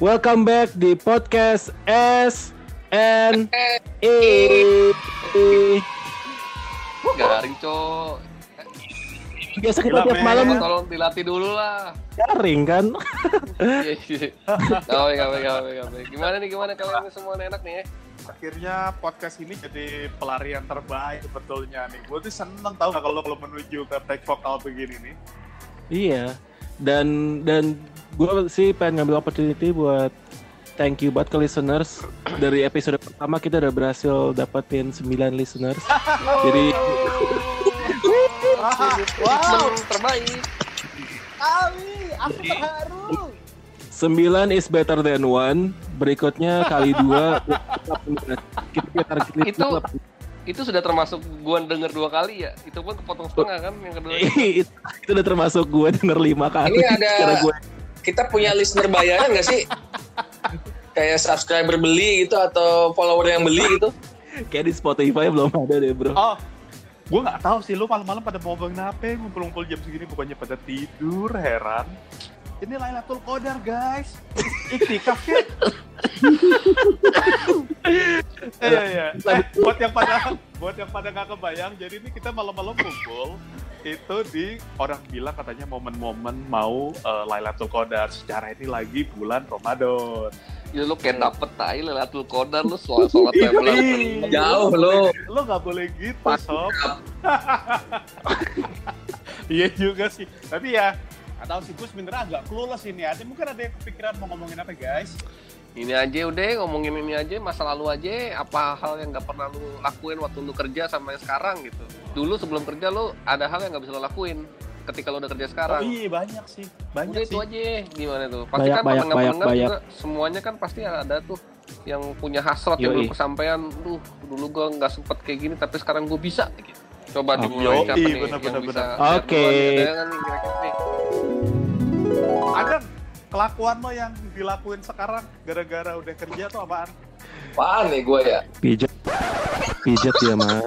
Welcome back di podcast S N E. Garing, Cok. Biasa kita Gila, tiap men. malam Tolong dilatih dulu lah. garing kan? Iya, iya. Gawe, gawe, gawe, gawe. Gimana nih, gimana kalian semua enak nih ya? Akhirnya podcast ini jadi pelarian terbaik sebetulnya nih. Gue tuh seneng tau gak kalau kalau menuju ke back vokal begini nih. Iya. Dan dan gue sih pengen ngambil opportunity buat thank you buat ke listeners. Dari episode pertama kita udah berhasil dapetin 9 listeners. Jadi wow, terbaik. kali, aku terharu. 9 is better than one. Berikutnya kali dua kita target Itu itu sudah termasuk gua denger dua kali ya. Itu pun kepotong setengah kan yang kedua. itu, itu udah termasuk gue denger lima kali. Ini ada- gue kita punya listener bayaran nggak sih? Kayak subscriber beli gitu atau follower yang beli gitu? kayak di Spotify belum ada deh bro. Oh, gue nggak tahu sih lu malam-malam pada mau bangun apa ngumpul-ngumpul jam segini bukannya pada tidur heran. Ini Lailatul Qadar guys. Iktikaf ya. Iya iya. Eh, buat yang pada buat yang pada nggak kebayang, jadi ini kita malam-malam kumpul itu di orang bilang katanya momen-momen mau eh, Lailatul Qadar secara ini lagi bulan Ramadan. Ya lu kayak dapet tai Lailatul Qadar lu soal sholat tablet. Ih, Jauh lo. Lo nggak boleh gitu, sob. Iya juga sih. Tapi ya, nggak tahu sih gue sebenarnya agak clueless ini. Ada mungkin ada yang kepikiran mau ngomongin apa guys? Ini aja udah ngomongin ini aja masa lalu aja apa hal yang nggak pernah lu lakuin waktu lu kerja sama yang sekarang gitu. Dulu sebelum kerja lu ada hal yang nggak bisa lu lakuin ketika lu udah kerja Oh sekarang. iya banyak sih, banyak Udah sih. itu aja gimana tuh? Pasti Banyak, kan banyak, pendengar-pendengar banyak, juga semuanya kan pasti ada tuh yang punya hasrat yang belum kesampaian. Duh, dulu gua nggak sempet kayak gini tapi sekarang gua bisa gitu. Coba Oh, dimulai yoi, siapa nih bener, yang bener, bisa Oke. duluan kelakuan lo yang dilakuin sekarang gara-gara udah kerja tuh apaan? Apaan nih gue ya? pijat pijat ya mas.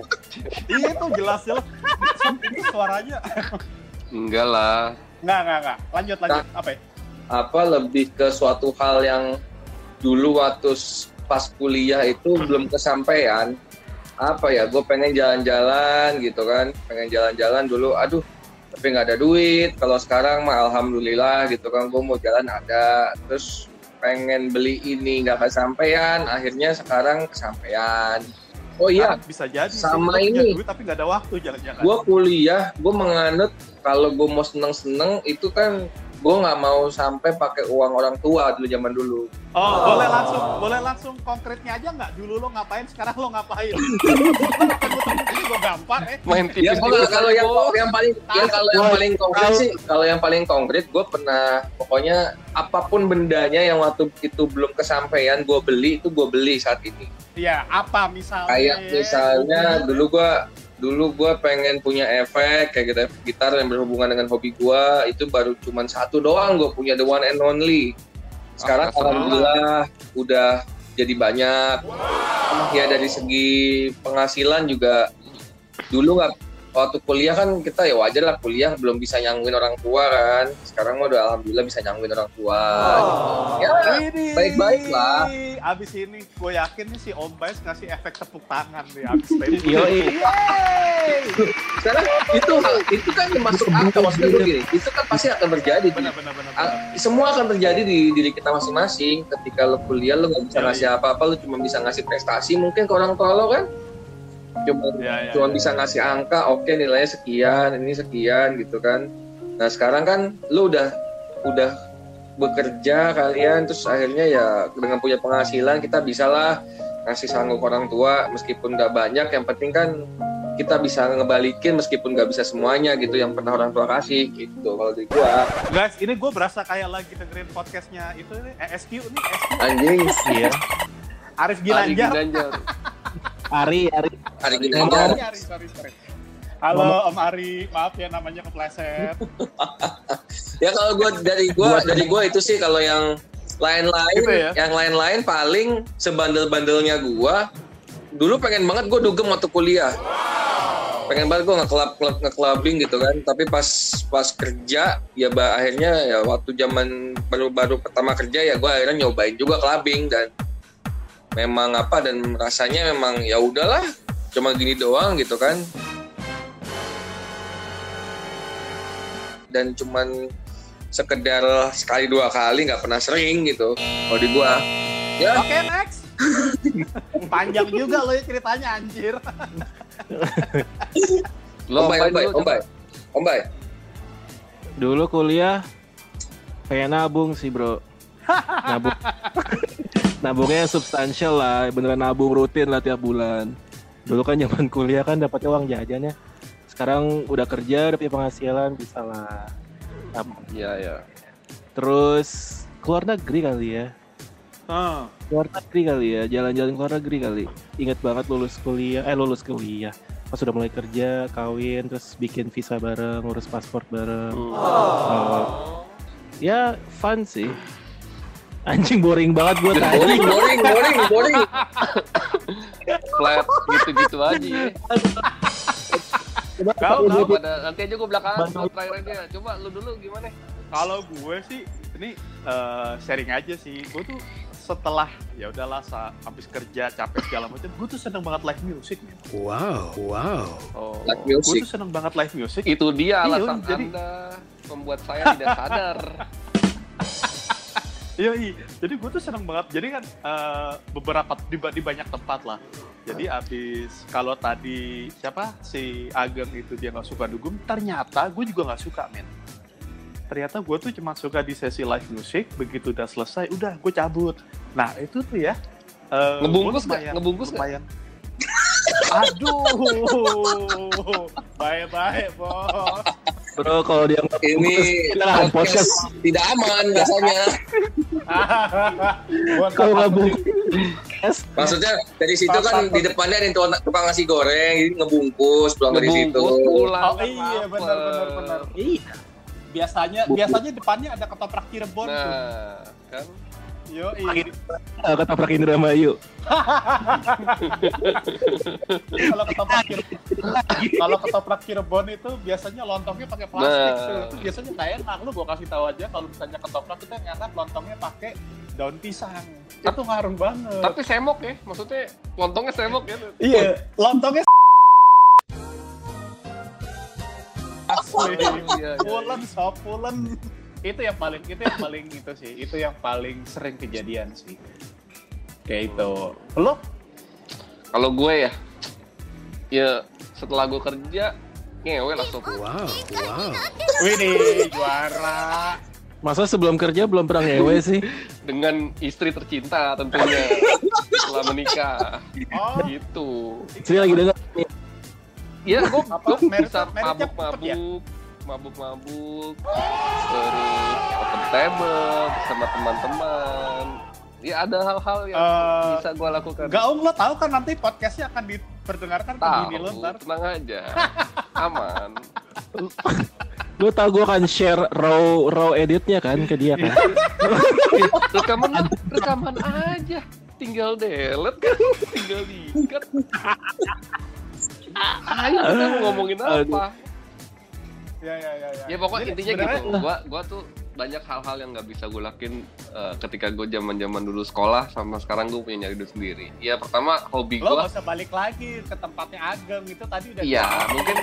iya itu jelas-jelas. Ini suaranya. Enggak lah. Nggak, nggak, nggak. Lanjut, lanjut. Apa ya? Apa lebih ke suatu hal yang dulu waktu pas kuliah itu belum kesampaian. Apa ya? Gue pengen jalan-jalan gitu kan. Pengen jalan-jalan dulu. Aduh, tapi nggak ada duit. Kalau sekarang mah alhamdulillah gitu kan. Gue mau jalan ada. Terus pengen beli ini nggak kesampaian. Akhirnya sekarang kesampaian. Oh iya, Ah, bisa jadi. sih. Sama punya ini. duit tapi nggak ada waktu jalan-jalan. gue kuliah gue menganut kalau gue mau seneng seneng itu kan gue nggak mau sampai pakai uang orang tua dulu zaman dulu Oh, boleh langsung, boleh langsung konkretnya aja nggak? Dulu lo ngapain, sekarang lo ngapain? Ini gue gampang, eh. Main ya tipis pokoknya kalau yang yang paling ya kalau yang Kalau- paling konkret sih kalau yang paling konkret gue pernah pokoknya apa pun bendanya yang waktu itu belum kesampaian gue beli itu gue beli saat ini Ya, apa misalnya? kayak misalnya dulu gue dulu gue pengen punya efek kayak gitu efek gitar yang berhubungan dengan hobi gue itu baru cuman satu doang gue punya the one and only. Sekarang Ah, alhamdulillah udah jadi banyak. Ya dari segi penghasilan juga dulu nggak waktu kuliah kan kita ya wajar lah kuliah belum bisa nyangguin orang tua kan sekarang mah udah alhamdulillah bisa nyangguin orang tua ya Ini. baik-baik lah. Abis ini gue yakin nih si Om Bais ngasih efek tepuk tangan nih abis tadi. Yoi. sekarang itu hal itu kan masuk akal maksudnya begini itu kan pasti akan terjadi Benar, benar, benar. Benar. semua akan terjadi di diri kita masing-masing ketika lo kuliah lo nggak bisa ngasih apa-apa lo cuma bisa ngasih prestasi mungkin ke orang tua lo kan cuma Ya, ya, cuma ya. bisa ngasih angka oke nilainya sekian ini sekian gitu kan nah sekarang kan lo udah udah bekerja kalian terus akhirnya ya dengan punya penghasilan kita bisalah ngasih sanggup orang tua meskipun nggak banyak yang penting kan kita bisa ngebalikin meskipun nggak bisa semuanya gitu yang pernah orang tua kasih gitu kalau di gua Guys, ini gue berasa kayak lagi dengerin podcastnya itu nih, ESQ nih, ESQ. anjing Iya. Arif Ari Ginanjar. Ginanjar. Ari Ari aja Ari, Ari, sorry, sorry. Halo Om Ari, maaf ya namanya kepleset. ya kalau gua dari gua dari gua itu sih kalau yang lain-lain Gitu ya? yang lain-lain paling sebandel-bandelnya gua dulu pengen banget gua dugem waktu kuliah pengen banget gue nge-club nge-clubbing gitu kan tapi pas pas kerja ya bah, akhirnya ya waktu zaman baru-baru pertama kerja ya gue akhirnya nyobain juga clubbing dan memang apa dan rasanya memang ya udahlah cuma gini doang gitu kan dan cuman sekedar sekali dua kali nggak pernah sering gitu kalau di gua ya Oke, next. Panjang juga lo ya ceritanya anjir. Lo Om Bay, apain Om Bay, dulu, kuliah pengen nabung sih bro. Nabung. Nabungnya yang substansial lah, beneran nabung rutin lah tiap bulan. Dulu kan zaman kuliah kan dapatnya uang jajan ya. Sekarang udah kerja, udah punya penghasilan, bisa lah. Nabung. Iya, iya. Terus keluar negeri kali ya. Ah, Keluar negeri kali ya, jalan-jalan keluar negeri kali. Ingat banget lulus kuliah, eh lulus kuliah. Pas udah mulai kerja, kawin, terus bikin visa bareng, ngurus paspor bareng. Hmm. Uh, ya fun sih. Anjing boring banget gue tadi. boring boring boring boring Flat gitu-gitu aja. ya. Kau, kau. Pada nanti aja gue belakangan buat terakhir aja. Coba lu dulu gimana? kalau gue sih ini eh, sharing aja sih. Gue tuh setelah ya udahlah habis kerja capek segala macam, gue tuh seneng banget live music. men. Wow, wow. Oh. Gue music tuh seneng banget live music. Itu dia Iya, alasan jadi- Anda membuat saya tidak sadar. Iya, iya. Jadi gue tuh seneng banget. Jadi kan eh, beberapa di, di banyak tempat lah. Jadi abis kalau tadi siapa si Ageng itu dia nggak suka dugem, ternyata gue juga nggak suka men. Ternyata gue tuh cuma suka di sesi live music. Begitu udah selesai, udah gue cabut. Nah itu tuh ya. eh, Ngebungkus lumayan- Ngebungkus lumayan. Aduh, baik-baik bos. Bro, kalau dia nggak ini kita kan podcast. tidak aman biasanya Kalau nggak bungkus, maksudnya dari situ kan di depannya ada yang tukang, tukang nasi goreng jadi ngebungkus pulang dari situ pulang. Oh iya benar benar benar. Iya. Biasanya biasanya depannya ada ketoprak Cirebon tuh. Nah, kan Yo, iya. uh, ketoprak Indramayu. kalau ketoprak Cirebon, kalau ketoprak Cirebon itu biasanya lontongnya pakai plastik Nah. Itu biasanya nggak enak. Lu gua kasih tahu aja kalau misalnya ketoprak itu yang enak lontongnya pakai daun pisang. Itu ngaruh banget. tapi semok ya, maksudnya lontongnya semok ya. iya, lontongnya asli. Iya, iya, iya. Pulen, sop pulen. Itu yang paling itu yang paling itu sih. Itu yang paling sering kejadian sih. Kayak itu. Lo? Kalau gue ya, ya setelah gue kerja ngewe langsung. Wow, wow. Wih nih, juara. Masa sebelum kerja belum pernah ngewe sih? dengan istri tercinta tentunya setelah menikah Oh, gitu Sri lagi dengar. ya gue Apa? gue bisa ya? Mabuk mabuk mabuk terus open table sama teman-teman. Ya ada hal-hal yang Eh, bisa gue lakukan. Gaung lo tahu kan nanti podcastnya akan diperdengarkan ke bini lo tahu ntar. tenang aja. Aman. Lu tau gue akan share raw raw editnya kan ke dia kan. rekaman rekaman aja. Tinggal delete kan? Tinggal diikat. Ayo kita mau ngomongin apa Ya ya ya ya. ya pokoknya Jadi intinya sebenarnya- gitu gua gua tuh banyak hal-hal yang nggak bisa gue lakuin eh, ketika gue zaman zaman dulu sekolah sama sekarang gue punya nyari duit sendiri ya pertama hobi Lo gue gak usah balik lagi ke tempatnya Ageng itu tadi udah Iya, mungkin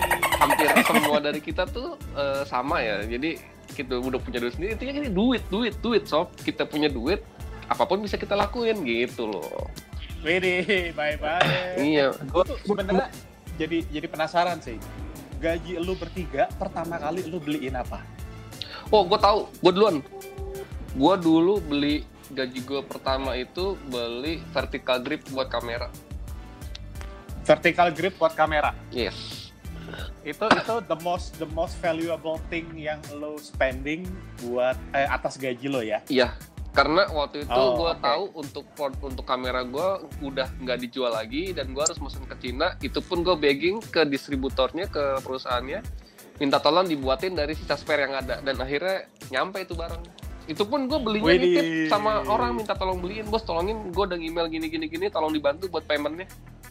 hampir semua dari kita tuh eh, sama ya. Jadi kita udah punya duit sendiri. Intinya ini duit, duit, duit, sob. Kita punya duit, apa pun bisa kita lakuin gitu loh. Widih, bye-bye. Iya. Gue tuh sebenarnya jadi jadi penasaran sih. Gaji lu bertiga pertama kali lu beliin apa? Oh, gue tahu. Gue duluan. Gue dulu beli gaji gue pertama itu beli vertical grip buat kamera. Vertical grip buat kamera. Yes. Itu itu the most the most valuable thing yang lo spending buat eh, atas gaji lo ya. Iya. Karena waktu itu Oh, gue oke. tahu untuk port untuk kamera gue udah nggak dijual lagi dan gue harus mesen ke Cina. Itu pun gue begging ke distributornya ke perusahaannya minta tolong dibuatin dari sisa spare yang ada dan akhirnya nyampe itu barang. Itu pun gue belinya Widih. nitip sama orang minta tolong beliin bos tolongin gue udah email gini gini gini tolong dibantu buat paymentnya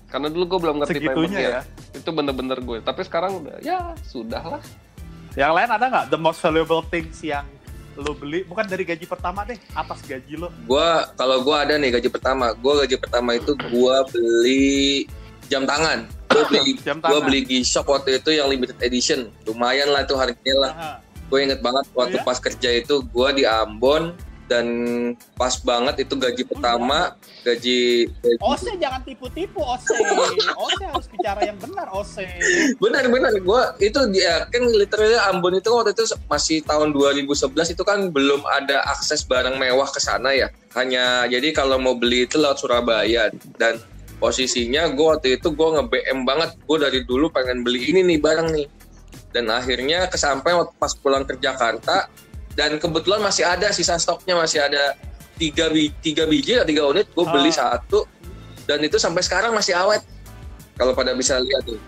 karena dulu gue belum ngerti Segitunya paymentnya ya. itu bener-bener gue tapi sekarang udah ya sudah lah Yang lain ada nggak the most valuable things yang lo beli bukan dari gaji pertama deh atas gaji lo Gua kalau gua ada nih gaji pertama. Gua gaji pertama itu gua beli jam tangan. Gua beli Jam gua tangan. beli G-Shock waktu itu yang limited edition. Lumayan lah itu harganya lah. Gue inget banget waktu ya? pas kerja itu gua di Ambon dan pas banget itu gaji pertama, gaji, gaji Ose jangan tipu-tipu Ose. Ose harus bicara yang benar Ose. Benar benar. Gua itu dia kan literally Ambon itu waktu itu masih tahun 2011 itu kan belum ada akses barang mewah ke sana ya. Hanya jadi kalau mau beli itu lewat Surabaya. Dan posisinya gue waktu itu gue nge BM banget. Gue dari dulu pengen beli ini nih barang nih. Dan akhirnya kesampaian pas pulang ke Jakarta dan kebetulan masih ada sisa stoknya masih ada tiga, bi- tiga biji atau tiga unit. Gue beli Ah. satu. Dan itu sampai sekarang masih awet. Kalau pada bisa lihat tuh.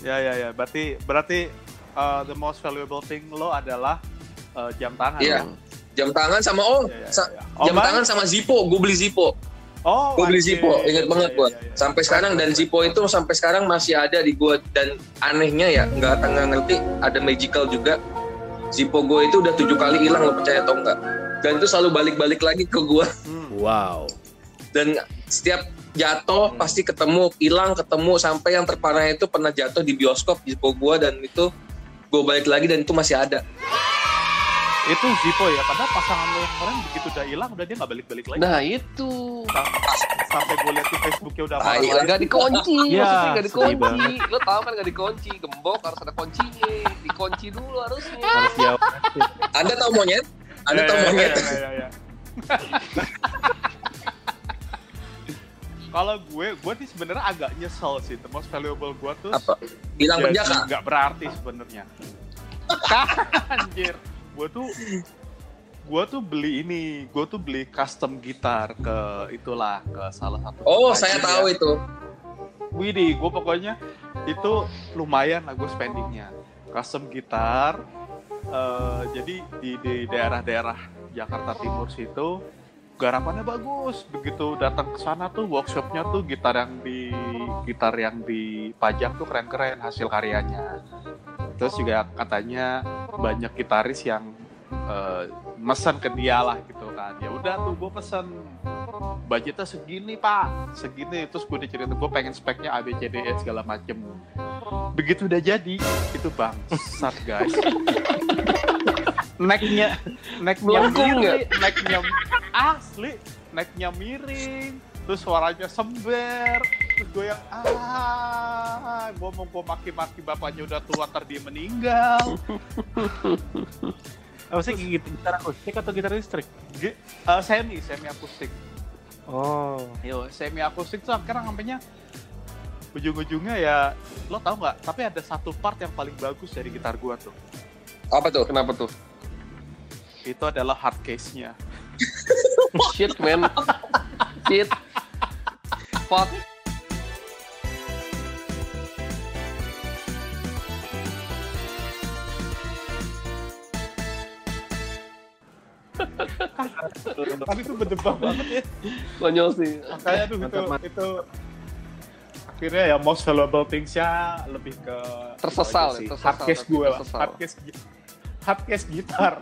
Ya ya ya. Berarti berarti uh, the most valuable thing lo adalah uh, jam tangan. Ya? jam tangan sama oh Ya, ya, sa- ya. jam Bang? tangan sama Zippo gue beli Zippo Oh, gue beli. Zippo inget Iya, banget iya, gue sampai sekarang dan Zippo itu sampai sekarang masih ada di gue dan anehnya ya nggak nggak ngerti ada magical juga Zippo gue itu udah tujuh kali hilang lo percaya atau enggak dan itu selalu balik-balik lagi ke gue Hmm. Wow. dan setiap jatuh pasti ketemu hilang ketemu sampai yang terparah itu pernah jatuh di bioskop Zippo gue dan itu gue balik lagi dan itu masih ada Itu Zippo ya, padahal pasangan lo yang kemarin begitu udah hilang, udah dia nggak balik-balik lagi. nah itu Sam- Sampai gue lihat di Facebooknya udah marah lah. nggak dikunci Ya, maksudnya nggak dikunci lo tau kan nggak dikunci gembok harus ada kuncinya dikunci dulu harusnya Harus jawab. anda tahu monyet anda Ya, tahu ya, monyet ya, ya, ya. Kalau gue, gue nih sebenarnya agak nyesel sih. The most valuable gue tuh hilang penjaka nggak berarti sebenarnya. Anjir, gue tuh gue tuh beli ini, gue tuh beli custom gitar ke itulah ke salah satu. oh saya ya. tahu itu Widih, gue pokoknya itu lumayan lah gue spendingnya. Custom gitar, eh, jadi di di daerah-daerah Jakarta Timur situ garapannya bagus. Begitu datang ke sana tuh workshopnya tuh gitar yang di gitar yang dipajang tuh keren-keren hasil karyanya. Terus juga katanya banyak gitaris yang eh, mesen ke dia lah gitu kan. Ya udah tuh gue pesen budgetnya segini pak. Segini. Terus gue diceritain gue pengen speknya A B C D E segala macem. Begitu udah jadi. Itu bangsat guys. Necknya necknya miring necknya asli. Necknya miring. Terus suaranya sember terus gue yang ah gue mau gue maki-maki bapaknya udah tua ntar dia meninggal Apa sih git- gitar akustik atau gitar listrik? Ge- eh, semi semi akustik Oh. Yo, semi akustik tuh sekarang sampainya ujung-ujungnya ya lo tau nggak? Tapi ada satu part yang paling bagus dari gitar gua tuh. apa tuh kenapa tuh Itu adalah hard case-nya. shit man shit fuck Tapi itu berdebak banget ya. konyol sih Makanya tuh itu, itu akhirnya ya most valuable things-nya lebih ke Tersesal ya, sih. tersesal, hard case tapi gue lah. Hard case gi- hard case gitar.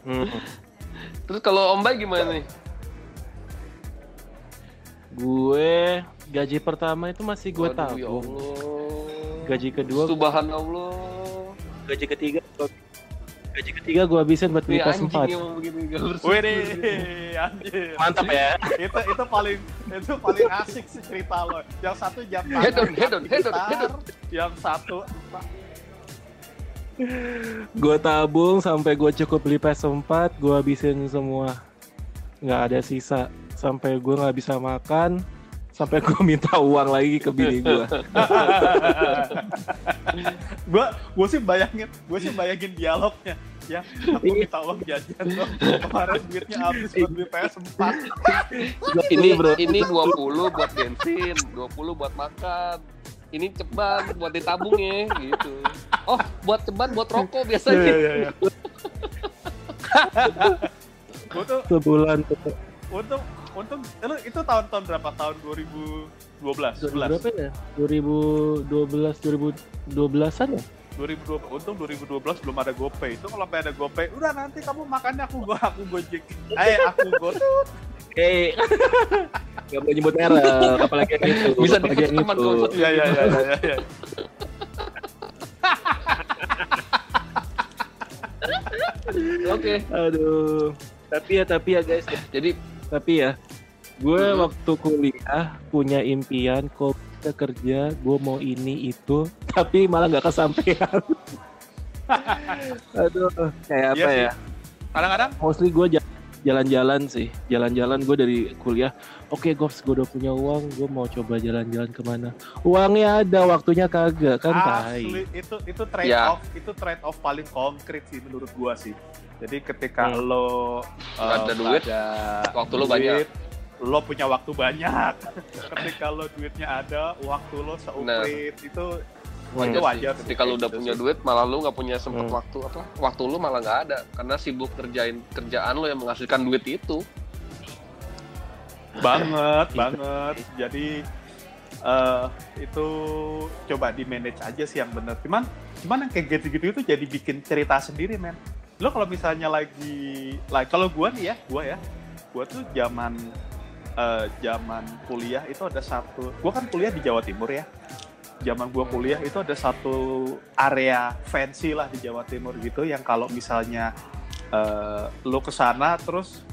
Hmm. terus kalau Om Bay gimana nih Gue gaji pertama itu masih gue ya tabung. Allah. Gaji kedua, Subhanallah gaji ketiga, gaji ketiga gue habisin buat beli Nih PS4. anjing emang begini gak bersyukur. Wih deh, anjir. Mantap ya. itu itu paling itu paling asik sih cerita lo. Yang satu jam tangan, Head on, head on, head on, head on. Yang satu Gue tabung sampai gue cukup beli PS4, gue habisin semua. Nggak ada sisa. Sampai gue nggak bisa makan, sampai gue minta uang lagi ke bini gue. gue gue sih bayangin gue sih bayangin dialognya ya aku minta uang jajan dong kemarin duitnya habis buat beli PS4 ini bro. ini 20 buat bensin, 20 buat makan. Ini ceban buat ditabung ya gitu. Oh, buat ceban buat rokok Iya, biasanya. iya, iya. gue tuh Sebulan tuh. Untung lu itu tahun-tahun berapa? Tahun 2012, 11. berapa ya 2012 2012an ya 2012 untung 2012 belum ada GoPay. Itu kalau sampai ada GoPay, udah nanti kamu makannya aku gua aku Gojek. Eh, aku GoTo. Eh, nggak boleh nyebut merek, apalagi yang itu. Bisa apalagi yang teman itu. Iya, iya, iya, iya, iya. Oke. Aduh. Tapi ya, tapi ya guys, ya. Jadi tapi ya, gue Hmm. waktu kuliah punya impian kok kita kerja, gue mau ini itu, tapi malah nggak kesampaian. Aduh, kayak Iya apa sih. ya? Kadang-kadang Mostly gue jalan-jalan sih, jalan-jalan gue dari kuliah. Oke, Gops, gue udah punya uang, gue mau coba jalan-jalan ke mana? Uangnya ada, waktunya kagak kan? Tai. asli itu itu trade Ya. off, itu trade off paling konkret sih menurut gua sih. Jadi ketika Hmm. lo eh, ada duit, ada waktu lo duit, banyak. Lo punya waktu banyak. ketika lo duitnya ada, waktu lo seuprit itu wajar itu wajar sih. Ketika lu kayak udah gitu punya sih. duit, malah lu nggak punya sempet Hmm. waktu apa? Waktu lu malah nggak ada karena sibuk kerjain kerjaan lu yang menghasilkan duit itu. banget banget. Jadi eh itu coba di manage aja sih yang bener. Cuman cuman yang kayak gitu-gitu itu jadi bikin cerita sendiri men. Lo kalau misalnya lagi, like kalau gua nih ya, gua ya, gua tuh zaman eh, zaman kuliah itu ada satu, gua kan kuliah di Jawa Timur ya. Zaman gua kuliah itu ada satu area fancy lah di Jawa Timur gitu yang kalau misalnya eh, lo ke sana terus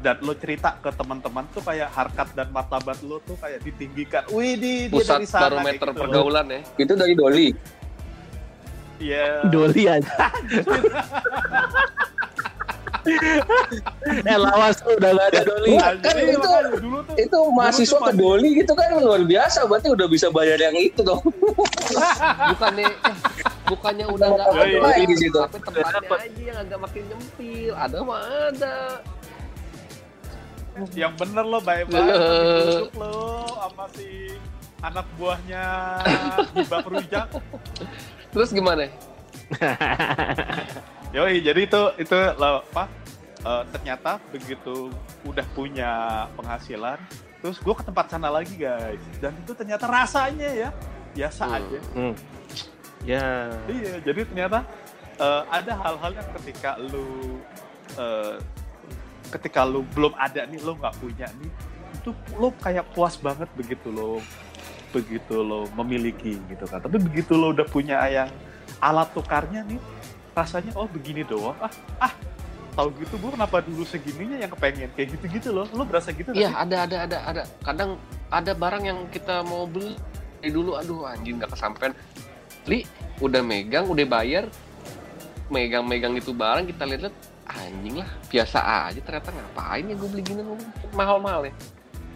dan lo cerita ke teman-teman tuh kayak harkat dan martabat lo tuh kayak ditinggikan. Wih, di dia Pusat dari sana barometer gitu. pergaulan ya. Itu dari Doli. Iya. Doli aja. eh lawas tuh udah gak ada Doli. Nah, Kan jadi itu- dulu tuh Itu mahasiswa ke Doli gitu kan luar biasa. Berarti udah bisa bayar yang itu dong. Bukannya bukannya udah nggak ada iya. di situ. tapi tempatnya aja yang agak makin nyempil. Ada mah ada. yang bener lo baik Iya. banget duduk lo sama si anak buahnya Bibak Rujak. Terus gimana? Yoi, jadi itu itu lo apa? eh, ternyata begitu udah punya penghasilan, terus gue ke tempat sana lagi guys, dan itu ternyata rasanya ya biasa Hmm. aja. Hmm. Ya. Iya, jadi ternyata eh, ada hal-hal yang ketika lu eh, ketika lu belum ada nih, lu nggak punya nih, itu lu kayak puas banget begitu lo begitu lo memiliki gitu kan. Tapi begitu lo udah punya yang alat tukarnya nih, rasanya oh begini doang. Ah, ah tahu gitu gue kenapa dulu segininya yang kepengen kayak gitu-gitu loh. Lo berasa gitu Iya ada ada ada ada. Kadang ada barang yang kita mau beli dari dulu aduh anjing nggak kesampean. Li udah megang udah bayar megang-megang itu barang kita lihat anjing lah biasa aja ternyata ngapain ya gue beli gini mahal-mahal ya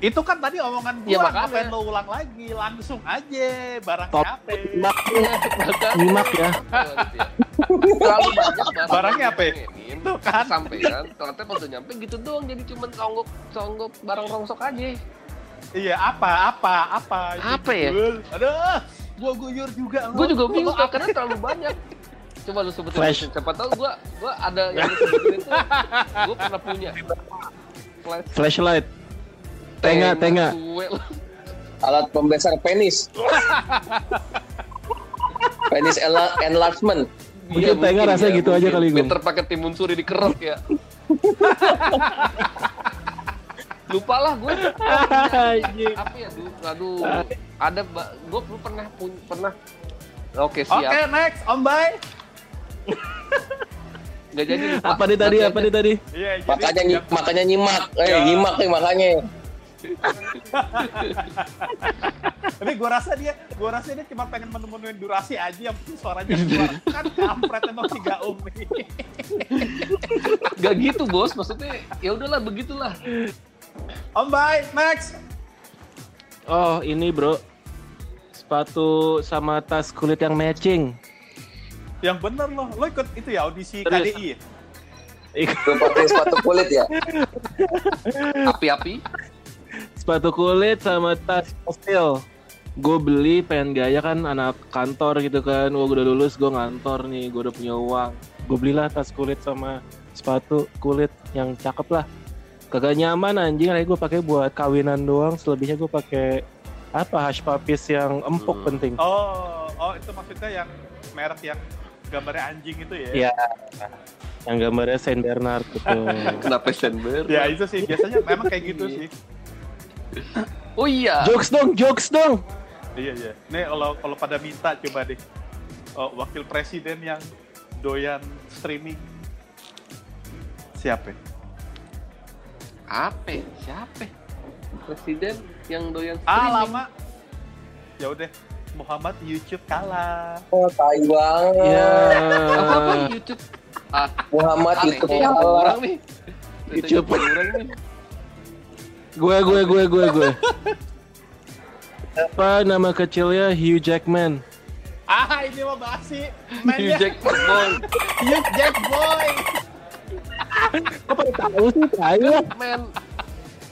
Itu kan tadi omongan gue, Iya, makanya. ngapain lo ulang lagi, langsung aja barangnya Top. apa? Nyimak, nyimak ya. terlalu banyak barang Barangnya apa ya? dipengenin, Tuh kan. sampean ternyata pas udah nyampe gitu doang jadi cuman songgok songgok barang rongsok aja Iya apa apa apa Apa ya? Aduh, gua guyur juga. gue juga bingung karena terlalu banyak coba lu sebutin Flash. siapa tahu gue gue ada yang sebutin itu gue pernah punya flash Flashlight. Tenga, tenga. Alat pembesar penis. penis enla- enlargement. Mungkin tenga rasanya gitu aja kali, Gung. Pinter pakai timun suri dikerok ya lupa lah gue Anjing. apa ya aduh, aduh ada gue pernah pun pernah oke Oke, siap next, Om Bay. nggak jadi lupa Apa nih tadi? Apa nih tadi? Iya, Makanya makanya nyimak. Eh, Ya. nyimak nih makanya. Tapi gua rasa dia, gua rasa dia cuma pengen menu-menuin durasi aja yang penting suaranya keluar. kan kampret emang si Gaum nih. nggak gitu bos maksudnya ya udahlah begitulah Om Bay, next. Oh, ini bro. Sepatu sama tas kulit yang matching. Yang bener loh, lo ikut itu ya audisi Serius? KDI. ya? Lu pakai sepatu kulit ya. api-api Sepatu kulit sama tas steel. Gue beli pengen gaya kan anak kantor gitu kan. Gue udah lulus gue ngantor nih. Gue udah punya uang. Gue belilah tas kulit sama sepatu kulit yang cakep lah. kagak nyaman anjing akhirnya gue pakai buat kawinan doang selebihnya gue pakai apa hash papis yang empuk Hmm. penting Oh, oh itu maksudnya yang merek yang gambarnya anjing itu ya? Iya. yang gambarnya Saint Bernard gitu Kenapa Senber? Ya itu sih biasanya memang kayak gitu sih. Oh iya. jokes dong jokes dong Iya iya. Nih kalau kalau pada minta coba deh. Oh, wakil presiden yang doyan streaming siapa? ya? Apa? Siapa? Presiden yang doyan Ah streaming. lama. Ya udah. Muhammad YouTube kalah. Oh, tai banget. ya Apa apa YouTube? Ah, Muhammad YouTube kayaknya kalah. kurang nih. YouTube. Kurang nih. Gue gue gue gue gue apa nama kecilnya Hugh Jackman Ah ini mah basi. Hugh Jackman boy. Hugh Jack Boy. kok pada tahu sih tahu lah Man.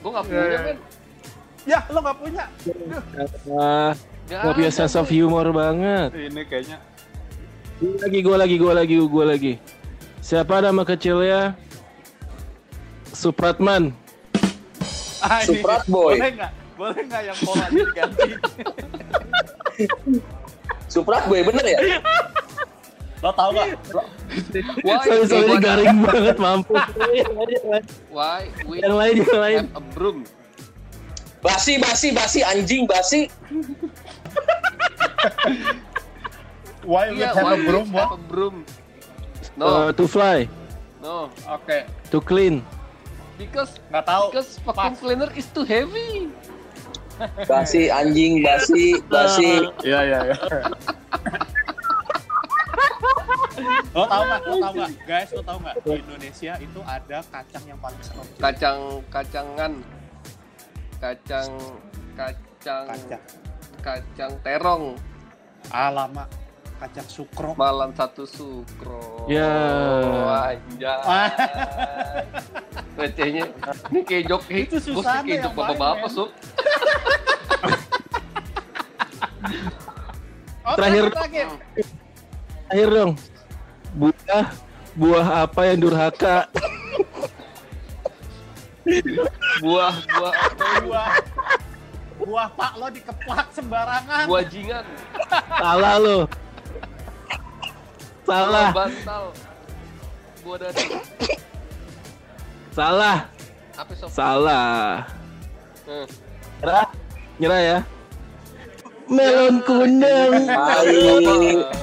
Gue gak punya Eh. men. Ya lo nggak punya. ah Gak nggak punya sense of men. humor banget Ini kayaknya. Gua lagi gue lagi gue lagi gue lagi siapa nama kecilnya Supratman Ah, ini. Suprat Boy. Boleh nggak? Boleh nggak yang polanya diganti? Suprat gue bener ya? lo tau nggak? Why? sorry sorry garing banget mampus Why we yang lain yang lain have a broom? Basi, basi, basi, anjing, basi. Why we Iya, have why a broom? have a broom? No, Uh, to fly no. Oke. to clean Because Nggak tahu. because vacuum Pas. cleaner is too heavy. Basi, anjing, basi, basi. Iya iya iya. lo tau nggak? Lo tau nggak? Guys, lo tau nggak? Di Indonesia itu ada kacang yang paling serem. Kacang kacangan. Kacang kacang Kacang. kacang terong. Ah lama. Kacang sukro. Malam satu sukro. Ya. Oh, anjay. Recehnya. Ini kayak jok. Itu bos, ini Susana kayak jok bapak-bapak, main, Sob. Oh, Terakhir. terakhir. akhir dong buah buah apa yang durhaka Buah, buah apa? Buah. Buah pak lo dikeplak sembarangan. Buah jingan. salah lo salah bantal. Buah dada. salah Apa sob? salah Eh. nyerah nyerah ya melon kuning. Apa?